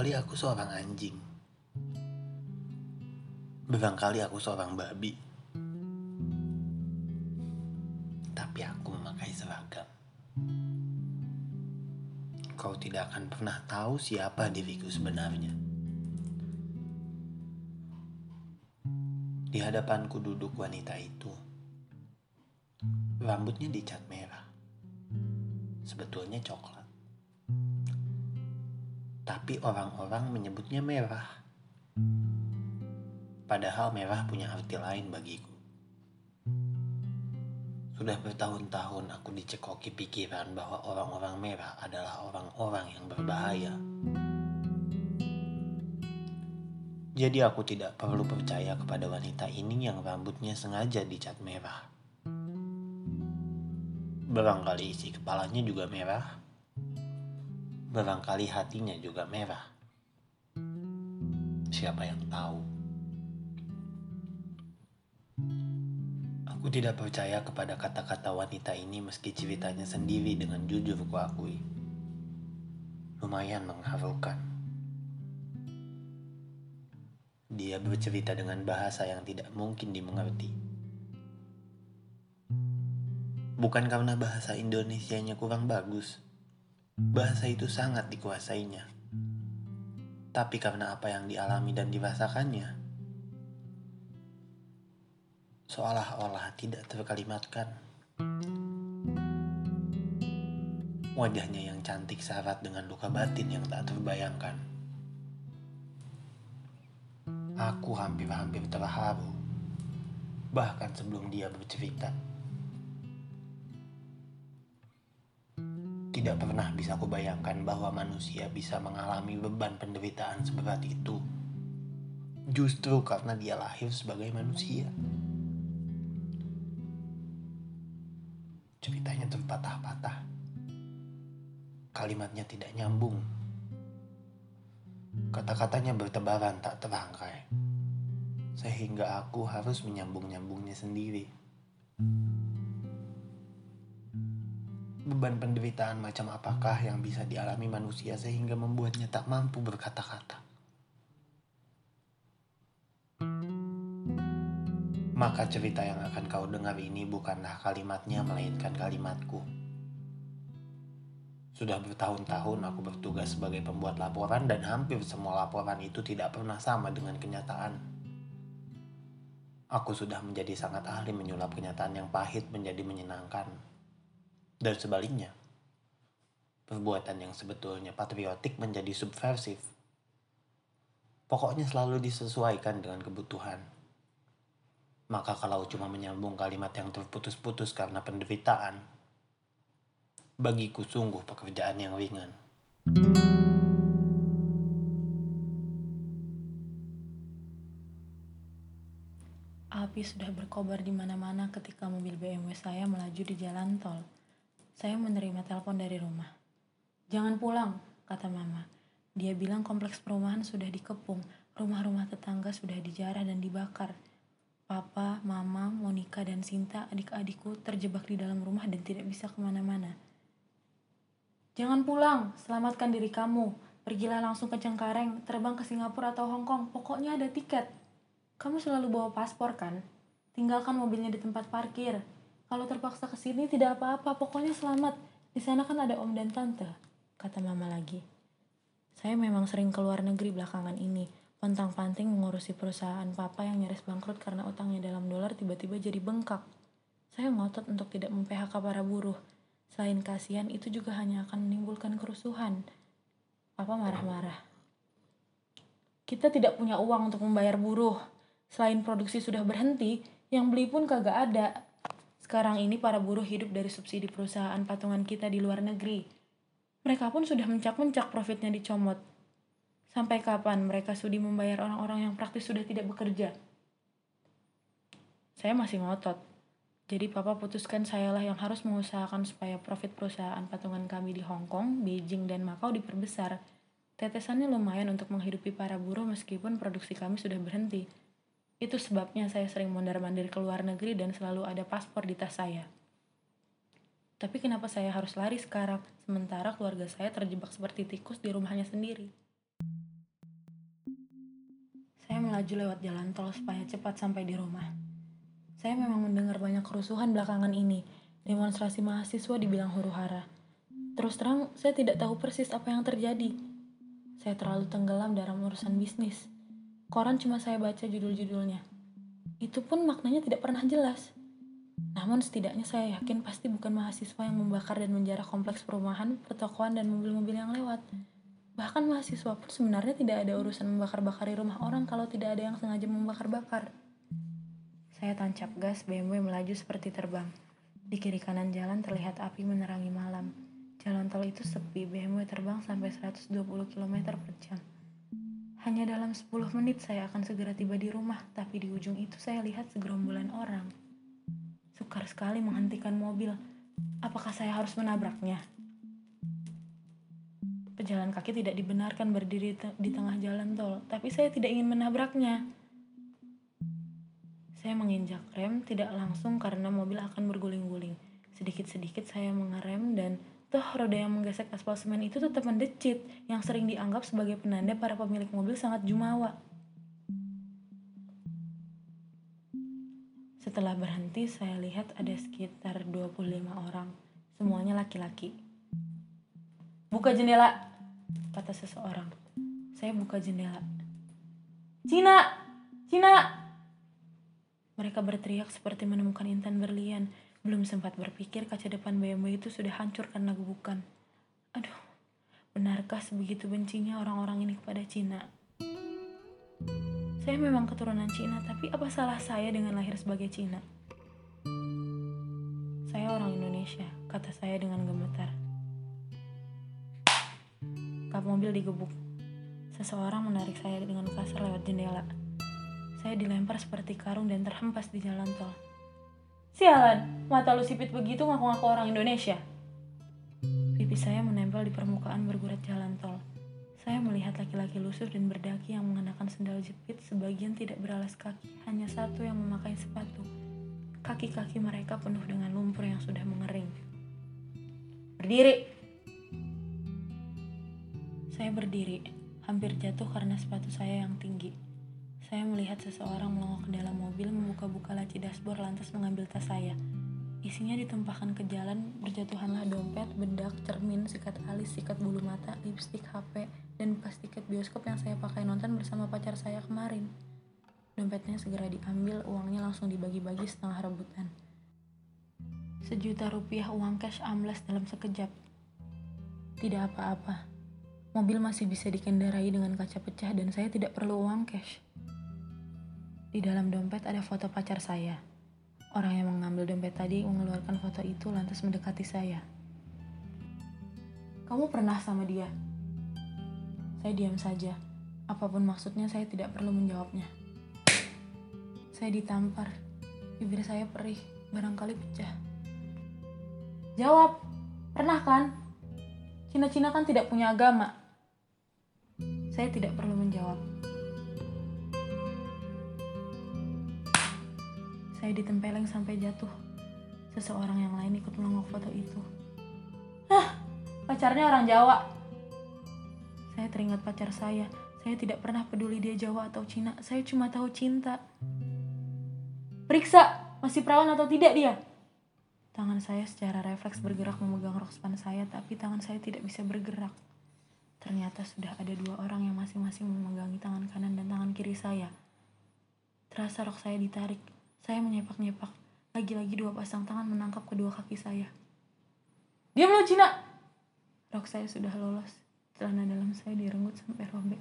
Barangkali aku seorang anjing. Barangkali aku seorang babi. Tapi aku memakai seragam. Kau tidak akan pernah tahu siapa diriku sebenarnya. Di hadapanku duduk wanita itu. Rambutnya dicat merah. Sebetulnya coklat. Tapi orang-orang menyebutnya merah. Padahal merah punya arti lain bagiku. Sudah bertahun-tahun aku dicekoki pikiran bahwa orang-orang merah adalah orang-orang yang berbahaya. Jadi aku tidak perlu percaya kepada wanita ini yang rambutnya sengaja dicat merah. Barangkali isi kepalanya juga merah. Barangkali hatinya juga merah. Siapa yang tahu? Aku tidak percaya kepada kata-kata wanita ini meski ceritanya sendiri dengan jujur kuakui. Lumayan mengharukan. Dia bercerita dengan bahasa yang tidak mungkin dimengerti. Bukan karena bahasa Indonesianya kurang bagus. Bahasa itu sangat dikuasainya. Tapi karena apa yang dialami dan dirasakannya, seolah-olah tidak terkalimatkan. Wajahnya yang cantik syarat dengan luka batin yang tak terbayangkan. Aku hampir-hampir terharu, bahkan sebelum dia bercerita. Tidak pernah bisa kubayangkan bahwa manusia bisa mengalami beban penderitaan seberat itu. Justru karena dia lahir sebagai manusia. Ceritanya terpatah-patah. Kalimatnya tidak nyambung. Kata-katanya bertebaran tak terangkai. Sehingga aku harus menyambung-nyambungnya sendiri. Beban penderitaan macam apakah yang bisa dialami manusia sehingga membuatnya tak mampu berkata-kata? Maka cerita yang akan kau dengar ini bukanlah kalimatnya melainkan kalimatku. Sudah bertahun-tahun aku bertugas sebagai pembuat laporan dan hampir semua laporan itu tidak pernah sama dengan kenyataan. Aku sudah menjadi sangat ahli menyulap kenyataan yang pahit menjadi menyenangkan. Dan sebaliknya, perbuatan yang sebetulnya patriotik menjadi subversif. Pokoknya selalu disesuaikan dengan kebutuhan. Maka kalau cuma menyambung kalimat yang terputus-putus karena penderitaan, bagiku sungguh pekerjaan yang ringan. Api sudah berkobar di mana-mana ketika mobil BMW saya melaju di jalan tol. Saya menerima telepon dari rumah. Jangan pulang, kata mama. Dia bilang kompleks perumahan sudah dikepung, rumah-rumah tetangga sudah dijarah dan dibakar. Papa, mama, Monica, dan Sinta, adik-adikku terjebak di dalam rumah dan tidak bisa ke mana-mana. Jangan pulang, selamatkan diri kamu. Pergilah langsung ke Cengkareng, terbang ke Singapura atau Hong Kong. Pokoknya ada tiket. Kamu selalu bawa paspor kan? Tinggalkan mobilnya di tempat parkir. Kalau terpaksa ke sini tidak apa-apa, pokoknya selamat. Di sana kan ada om dan tante, kata mama lagi. Saya memang sering keluar negeri belakangan ini, pontang-panting mengurusi perusahaan papa yang nyaris bangkrut karena utangnya dalam dolar tiba-tiba jadi bengkak. Saya ngotot untuk tidak mem-PHK para buruh. Selain kasihan, itu juga hanya akan menimbulkan kerusuhan. Papa marah-marah. Kita tidak punya uang untuk membayar buruh. Selain produksi sudah berhenti, yang beli pun kagak ada. Sekarang ini para buruh hidup dari subsidi perusahaan patungan kita di luar negeri. Mereka pun sudah mencak-mencak profitnya dicomot. Sampai kapan mereka sudi membayar orang-orang yang praktis sudah tidak bekerja? Saya masih ngotot. Jadi papa putuskan sayalah yang harus mengusahakan supaya profit perusahaan patungan kami di Hong Kong, Beijing, dan Macau diperbesar. Tetesannya lumayan untuk menghidupi para buruh meskipun produksi kami sudah berhenti. Itu sebabnya saya sering mondar-mandir ke luar negeri dan selalu ada paspor di tas saya. Tapi kenapa saya harus lari sekarang, sementara keluarga saya terjebak seperti tikus di rumahnya sendiri? melaju lewat jalan tol supaya cepat sampai di rumah. Saya memang mendengar banyak kerusuhan belakangan ini. Demonstrasi mahasiswa dibilang huru hara. Terus terang, saya tidak tahu persis apa yang terjadi. Saya terlalu tenggelam dalam urusan bisnis. Koran cuma saya baca judul-judulnya. Itu pun maknanya tidak pernah jelas. Namun setidaknya saya yakin pasti bukan mahasiswa yang membakar dan menjarah kompleks perumahan, pertokoan, dan mobil-mobil yang lewat. Bahkan mahasiswa pun sebenarnya tidak ada urusan membakar-bakari rumah orang kalau tidak ada yang sengaja membakar-bakar. Saya tancap gas, BMW melaju seperti terbang. Di kiri kanan jalan terlihat api menerangi malam. Jalan tol itu sepi, BMW terbang sampai 120 km per jam. Hanya dalam 10 menit saya akan segera tiba di rumah, tapi di ujung itu saya lihat segerombolan orang. Sukar sekali menghentikan mobil. Apakah saya harus menabraknya? Pejalan kaki tidak dibenarkan berdiri di tengah jalan tol, tapi saya tidak ingin menabraknya. Saya menginjak rem tidak langsung karena mobil akan berguling-guling. Sedikit-sedikit saya mengerem dan toh roda yang menggesek aspal semen itu tetap mendecit yang sering dianggap sebagai penanda para pemilik mobil sangat jumawa. Setelah berhenti, saya lihat ada sekitar 25 orang. Semuanya laki-laki. Buka jendela, kata seseorang. Saya buka jendela. Cina! Cina! Mereka berteriak seperti menemukan intan berlian. Belum sempat berpikir kaca depan BMW itu sudah hancur karena gebukan. Aduh, benarkah sebegitu bencinya orang-orang ini kepada Cina? Saya memang keturunan Cina, tapi apa salah saya dengan lahir sebagai Cina? Saya orang Indonesia, kata saya dengan gemetar. Kap mobil digebuk. Seseorang menarik saya dengan kasar lewat jendela. Saya dilempar seperti karung dan terhempas di jalan tol. Sialan, mata lu sipit begitu ngaku-ngaku orang Indonesia. Pipi saya menempel di permukaan bergurat jalan tol. Saya melihat laki-laki lusuh dan berdaki yang mengenakan sendal jepit, sebagian tidak beralas kaki, hanya satu yang memakai sepatu. Kaki-kaki mereka penuh dengan lumpur yang sudah mengering. Berdiri! Saya berdiri, hampir jatuh karena sepatu saya yang tinggi. Saya melihat seseorang melongok ke dalam mobil, membuka-buka laci dashboard lantas mengambil tas saya. Isinya ditumpahkan ke jalan, berjatuhanlah dompet, bedak, cermin, sikat alis, sikat bulu mata, lipstik, HP, dan bekas tiket bioskop yang saya pakai nonton bersama pacar saya kemarin. Dompetnya segera diambil, uangnya langsung dibagi-bagi setengah rebutan. Sejuta rupiah uang cash amblas dalam sekejap. Tidak apa-apa. Mobil masih bisa dikendarai dengan kaca pecah dan saya tidak perlu uang cash. Di dalam dompet ada foto pacar saya. Orang yang mengambil dompet tadi mengeluarkan foto itu lantas mendekati saya. Kamu pernah sama dia? Saya diam saja. Apa pun maksudnya saya tidak perlu menjawabnya. Saya ditampar. Bibir saya perih, barangkali pecah. Jawab, pernah kan? Cina-Cina kan tidak punya agama. Saya tidak perlu menjawab. Saya ditempeleng sampai jatuh. Seseorang yang lain ikut melongok foto itu. Hah, pacarnya orang Jawa. Saya teringat pacar saya. Saya tidak pernah peduli dia Jawa atau Cina. Saya cuma tahu cinta. Periksa, masih perawan atau tidak dia? Tangan saya secara refleks bergerak memegang rok span saya, tapi tangan saya tidak bisa bergerak. Ternyata sudah ada dua orang yang masing-masing memegangi tangan kanan dan tangan kiri saya. Terasa rok saya ditarik. Saya menyepak-nyepak. Lagi-lagi dua pasang tangan menangkap kedua kaki saya. Diam lo Cina! Rok saya sudah lolos. Celana dalam saya direnggut sampai robek.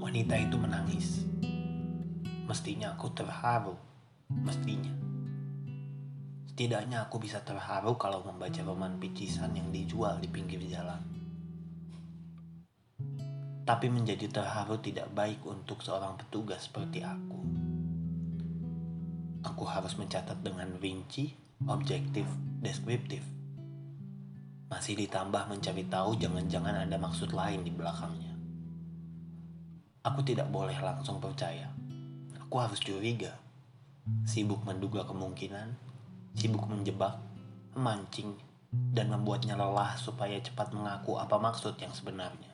Wanita itu menangis. Mestinya aku terharu. Mestinya. Setidaknya aku bisa terharu kalau membaca roman picisan yang dijual di pinggir jalan. Tapi menjadi terharu tidak baik untuk seorang petugas seperti aku. Aku harus mencatat dengan rinci, objektif, deskriptif. Masih ditambah mencari tahu jangan-jangan ada maksud lain di belakangnya. Aku tidak boleh langsung percaya. Aku harus curiga. Sibuk menduga kemungkinan, sibuk menjebak, memancing, dan membuatnya lelah supaya cepat mengaku apa maksud yang sebenarnya.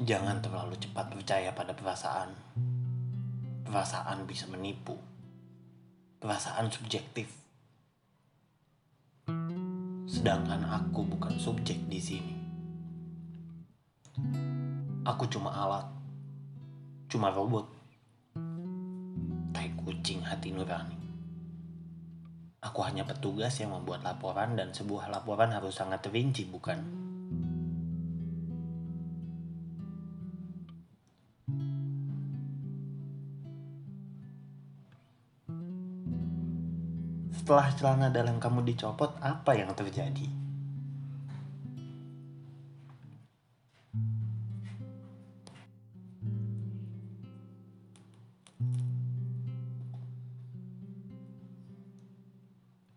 Jangan terlalu cepat percaya pada perasaan. Perasaan bisa menipu. Perasaan subjektif. Sedangkan aku bukan subjek di sini. Aku cuma alat. Cuma robot. Tai kucing hati nurani. Aku hanya petugas yang membuat laporan dan sebuah laporan harus sangat rinci, bukan? Setelah celana dalam kamu dicopot, apa yang terjadi?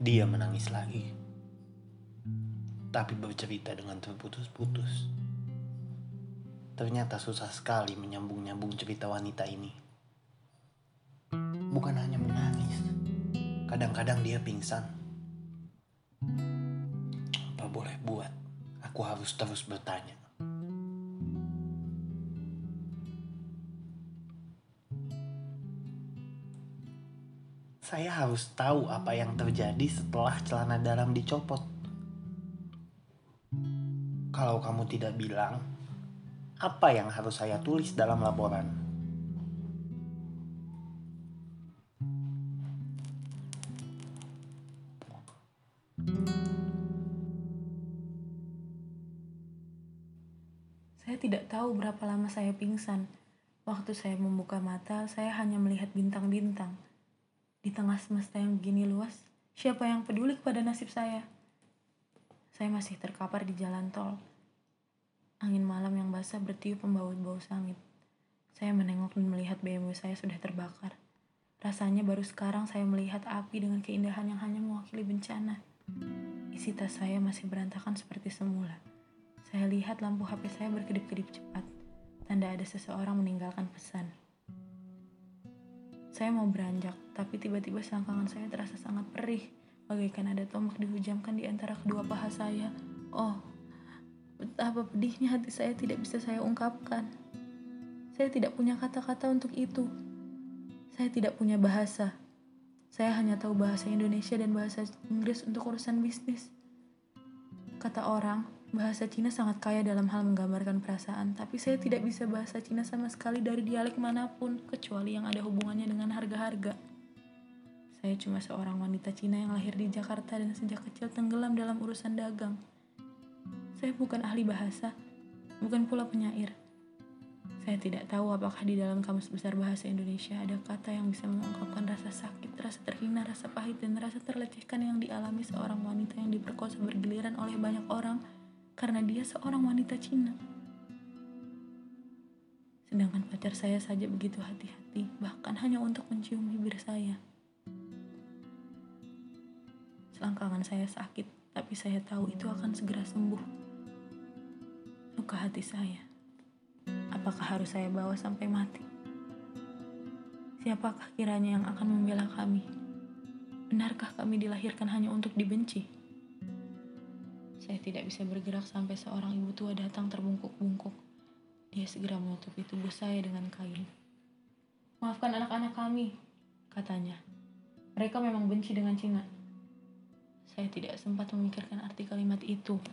Dia menangis lagi, tapi bercerita dengan terputus-putus. Ternyata susah sekali menyambung-nyambung cerita wanita ini. Kadang-kadang dia pingsan. Apa boleh buat? Aku harus terus bertanya. Saya harus tahu apa yang terjadi setelah celana dalam dicopot. Kalau kamu tidak bilang, apa yang harus saya tulis dalam laporan? Berapa lama saya pingsan. Waktu saya membuka mata, saya hanya melihat bintang-bintang. Di tengah semesta yang begini luas, siapa yang peduli kepada nasib saya? Saya masih terkapar di jalan tol. Angin malam yang basah bertiup membawa bau sangit. Saya menengok dan melihat BMW saya sudah terbakar. Rasanya baru sekarang saya melihat api dengan keindahan yang hanya mewakili bencana. Isi tas saya masih berantakan seperti semula. Saya lihat lampu HP saya berkedip-kedip cepat. Tanda ada seseorang meninggalkan pesan. Saya mau beranjak, tapi tiba-tiba selangkangan saya terasa sangat perih. Bagaikan ada tombak dihujamkan di antara kedua paha saya. Oh, betapa pedihnya hati saya tidak bisa saya ungkapkan. Saya tidak punya kata-kata untuk itu. Saya tidak punya bahasa. Saya hanya tahu bahasa Indonesia dan bahasa Inggris untuk urusan bisnis. Kata orang, bahasa Cina sangat kaya dalam hal menggambarkan perasaan, tapi saya tidak bisa bahasa Cina sama sekali dari dialek mana pun, kecuali yang ada hubungannya dengan harga-harga. Saya cuma seorang wanita Cina yang lahir di Jakarta dan sejak kecil tenggelam dalam urusan dagang. Saya bukan ahli bahasa, bukan pula penyair. Saya tidak tahu apakah di dalam kamus besar bahasa Indonesia ada kata yang bisa mengungkapkan rasa sakit, rasa terhina, rasa pahit, dan rasa terlecehkan yang dialami seorang wanita yang diperkosa bergiliran oleh banyak orang karena dia seorang wanita Cina. Sedangkan pacar saya saja begitu hati-hati, bahkan hanya untuk mencium bibir saya. Selangkangan saya sakit, tapi saya tahu itu akan segera sembuh. Luka hati saya. Apakah harus saya bawa sampai mati? Siapakah kiranya yang akan membela kami? Benarkah kami dilahirkan hanya untuk dibenci? Saya tidak bisa bergerak sampai seorang ibu tua datang terbungkuk-bungkuk. Dia segera menutupi tubuh saya dengan kain. Maafkan anak-anak kami, katanya. Mereka memang benci dengan Cina. Saya tidak sempat memikirkan arti kalimat itu.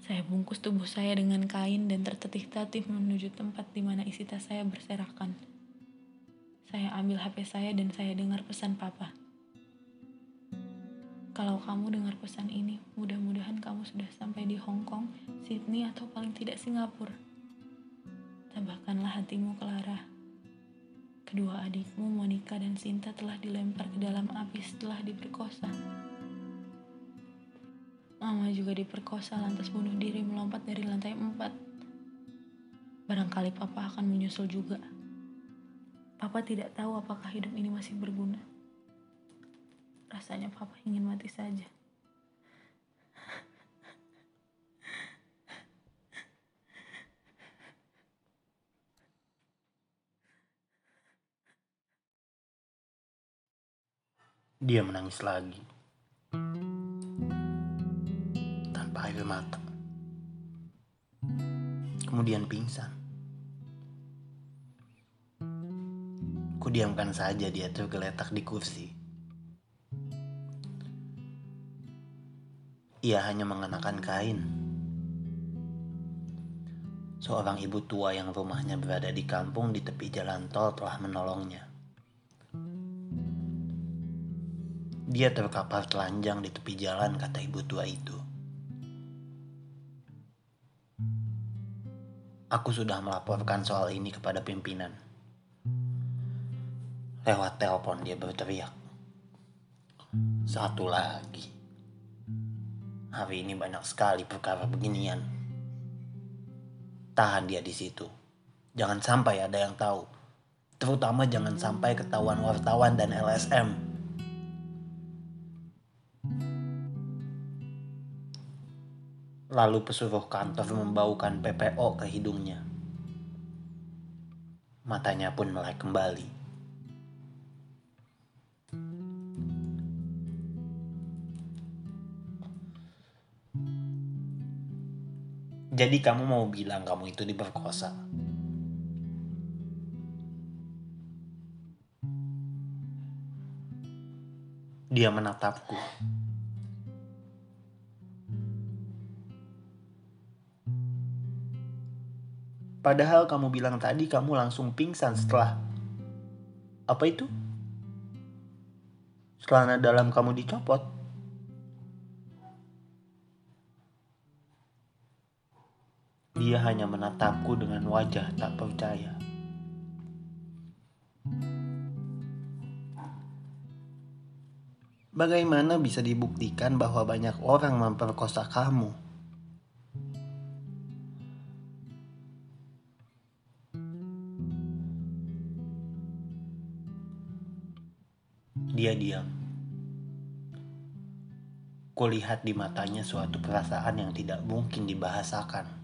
Saya bungkus tubuh saya dengan kain dan tertetih-tatih menuju tempat di mana isi tas saya berserakan. Saya ambil HP saya dan saya dengar pesan papa. Kalau kamu dengar pesan ini, mudah-mudahan kamu sudah sampai di Hong Kong, Sydney, atau paling tidak Singapura. Tabahkanlah hatimu, Clara. Kedua adikmu, Monica dan Sinta, telah dilempar ke dalam api setelah diperkosa. Mama juga diperkosa lantas bunuh diri melompat dari lantai empat. Barangkali papa akan menyusul juga. Papa tidak tahu apakah hidup ini masih berguna. Rasanya papa ingin mati saja. Dia menangis lagi. mata. Kemudian pingsan. Kudiamkan saja dia tergeletak di kursi. Ia hanya mengenakan kain. Seorang ibu tua yang rumahnya berada di kampung di tepi jalan tol telah menolongnya. Dia terkapar telanjang di tepi jalan, kata ibu tua itu. Aku sudah melaporkan soal ini kepada pimpinan. Lewat telepon dia berteriak. Satu lagi. Hari ini banyak sekali perkara beginian. Tahan dia di situ. Jangan sampai ada yang tahu. Terutama jangan sampai ketahuan wartawan dan LSM. Lalu pesuruh kantor membaukan PPO ke hidungnya. Matanya pun melek kembali. Jadi kamu mau bilang kamu itu diperkosa? Dia menatapku. Padahal kamu bilang tadi kamu langsung pingsan setelah apa itu? Celana dalam kamu dicopot. Dia hanya menatapku dengan wajah tak percaya. Bagaimana bisa dibuktikan bahwa banyak orang memperkosa kamu? Dia diam. Kulihat di matanya suatu perasaan yang tidak mungkin dibahasakan.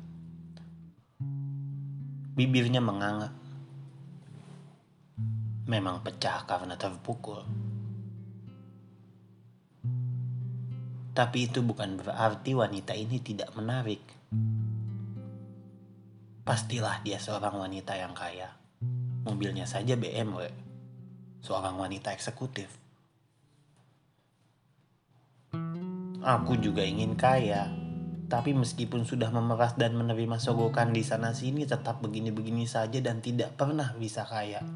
Bibirnya menganga. Memang pecah karena terpukul. Tapi itu bukan berarti wanita ini tidak menarik. Pastilah dia seorang wanita yang kaya. Mobilnya saja BMW. Seorang wanita eksekutif. Aku juga ingin kaya tapi meskipun sudah memeras dan menerima sogokan di sana sini tetap begini-begini saja dan tidak pernah bisa kaya.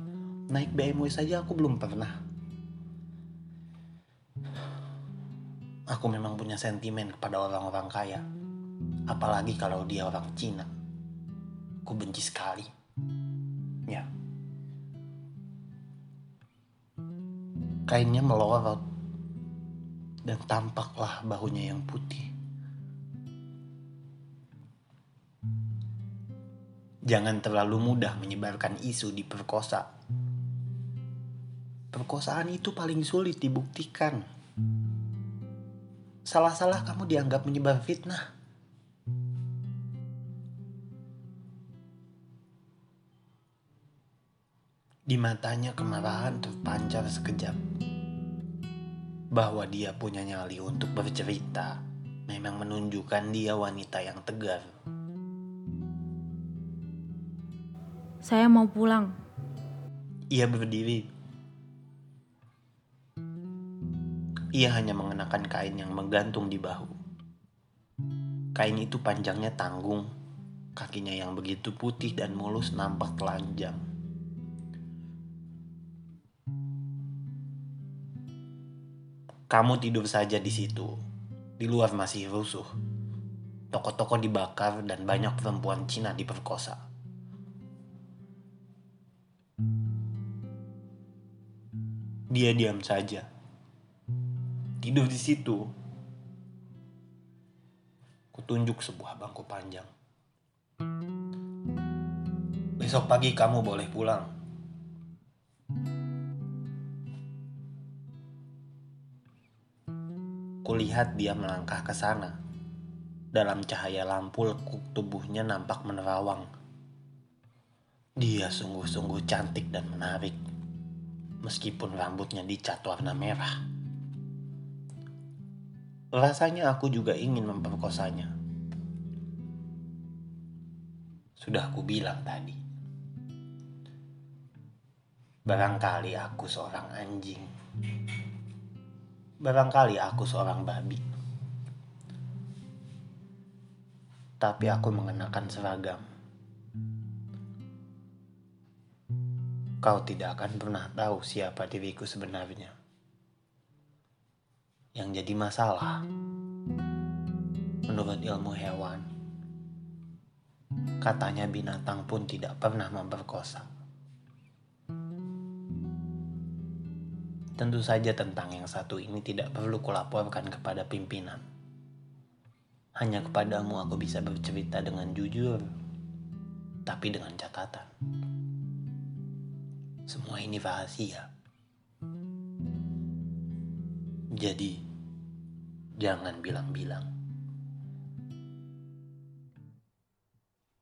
Naik BMW saja aku belum pernah. Aku memang punya sentimen kepada orang-orang kaya. Apalagi kalau dia orang Cina. Aku benci sekali. Ya. Kainnya melorot. Dan tampaklah bahunya yang putih. Jangan terlalu mudah menyebarkan isu di perkosa. Perkosaan itu paling sulit dibuktikan. Salah-salah kamu dianggap menyebar fitnah. Di matanya kemarahan terpancar sekejap. Bahwa dia punya nyali untuk bercerita memang menunjukkan dia wanita yang tegar. Saya mau pulang. Ia berdiri. Ia hanya mengenakan kain yang menggantung di bahu. Kain itu panjangnya tanggung, kakinya yang begitu putih dan mulus nampak telanjang. Kamu tidur saja di situ. Di luar masih rusuh. Toko-toko dibakar dan banyak perempuan Cina diperkosa. Dia diam saja. Tidur di situ. Kutunjuk sebuah bangku panjang. Besok pagi kamu boleh pulang. Kulihat dia melangkah ke sana. Dalam cahaya lampu lekuk tubuhnya nampak menerawang. Dia sungguh-sungguh cantik dan menarik meskipun rambutnya dicat warna merah. Rasanya aku juga ingin memperkosanya. Sudah aku bilang tadi. Barangkali aku seorang anjing. Barangkali aku seorang babi. Tapi aku mengenakan seragam. Kau tidak akan pernah tahu siapa diriku sebenarnya. Yang jadi masalah, menurut ilmu hewan, katanya binatang pun tidak pernah memperkosa. Tentu saja tentang yang satu ini tidak perlu kulaporkan kepada pimpinan. Hanya kepadamu aku bisa bercerita dengan jujur, tapi dengan catatan semua ini rahasia. Jadi, jangan bilang-bilang.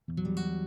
thank you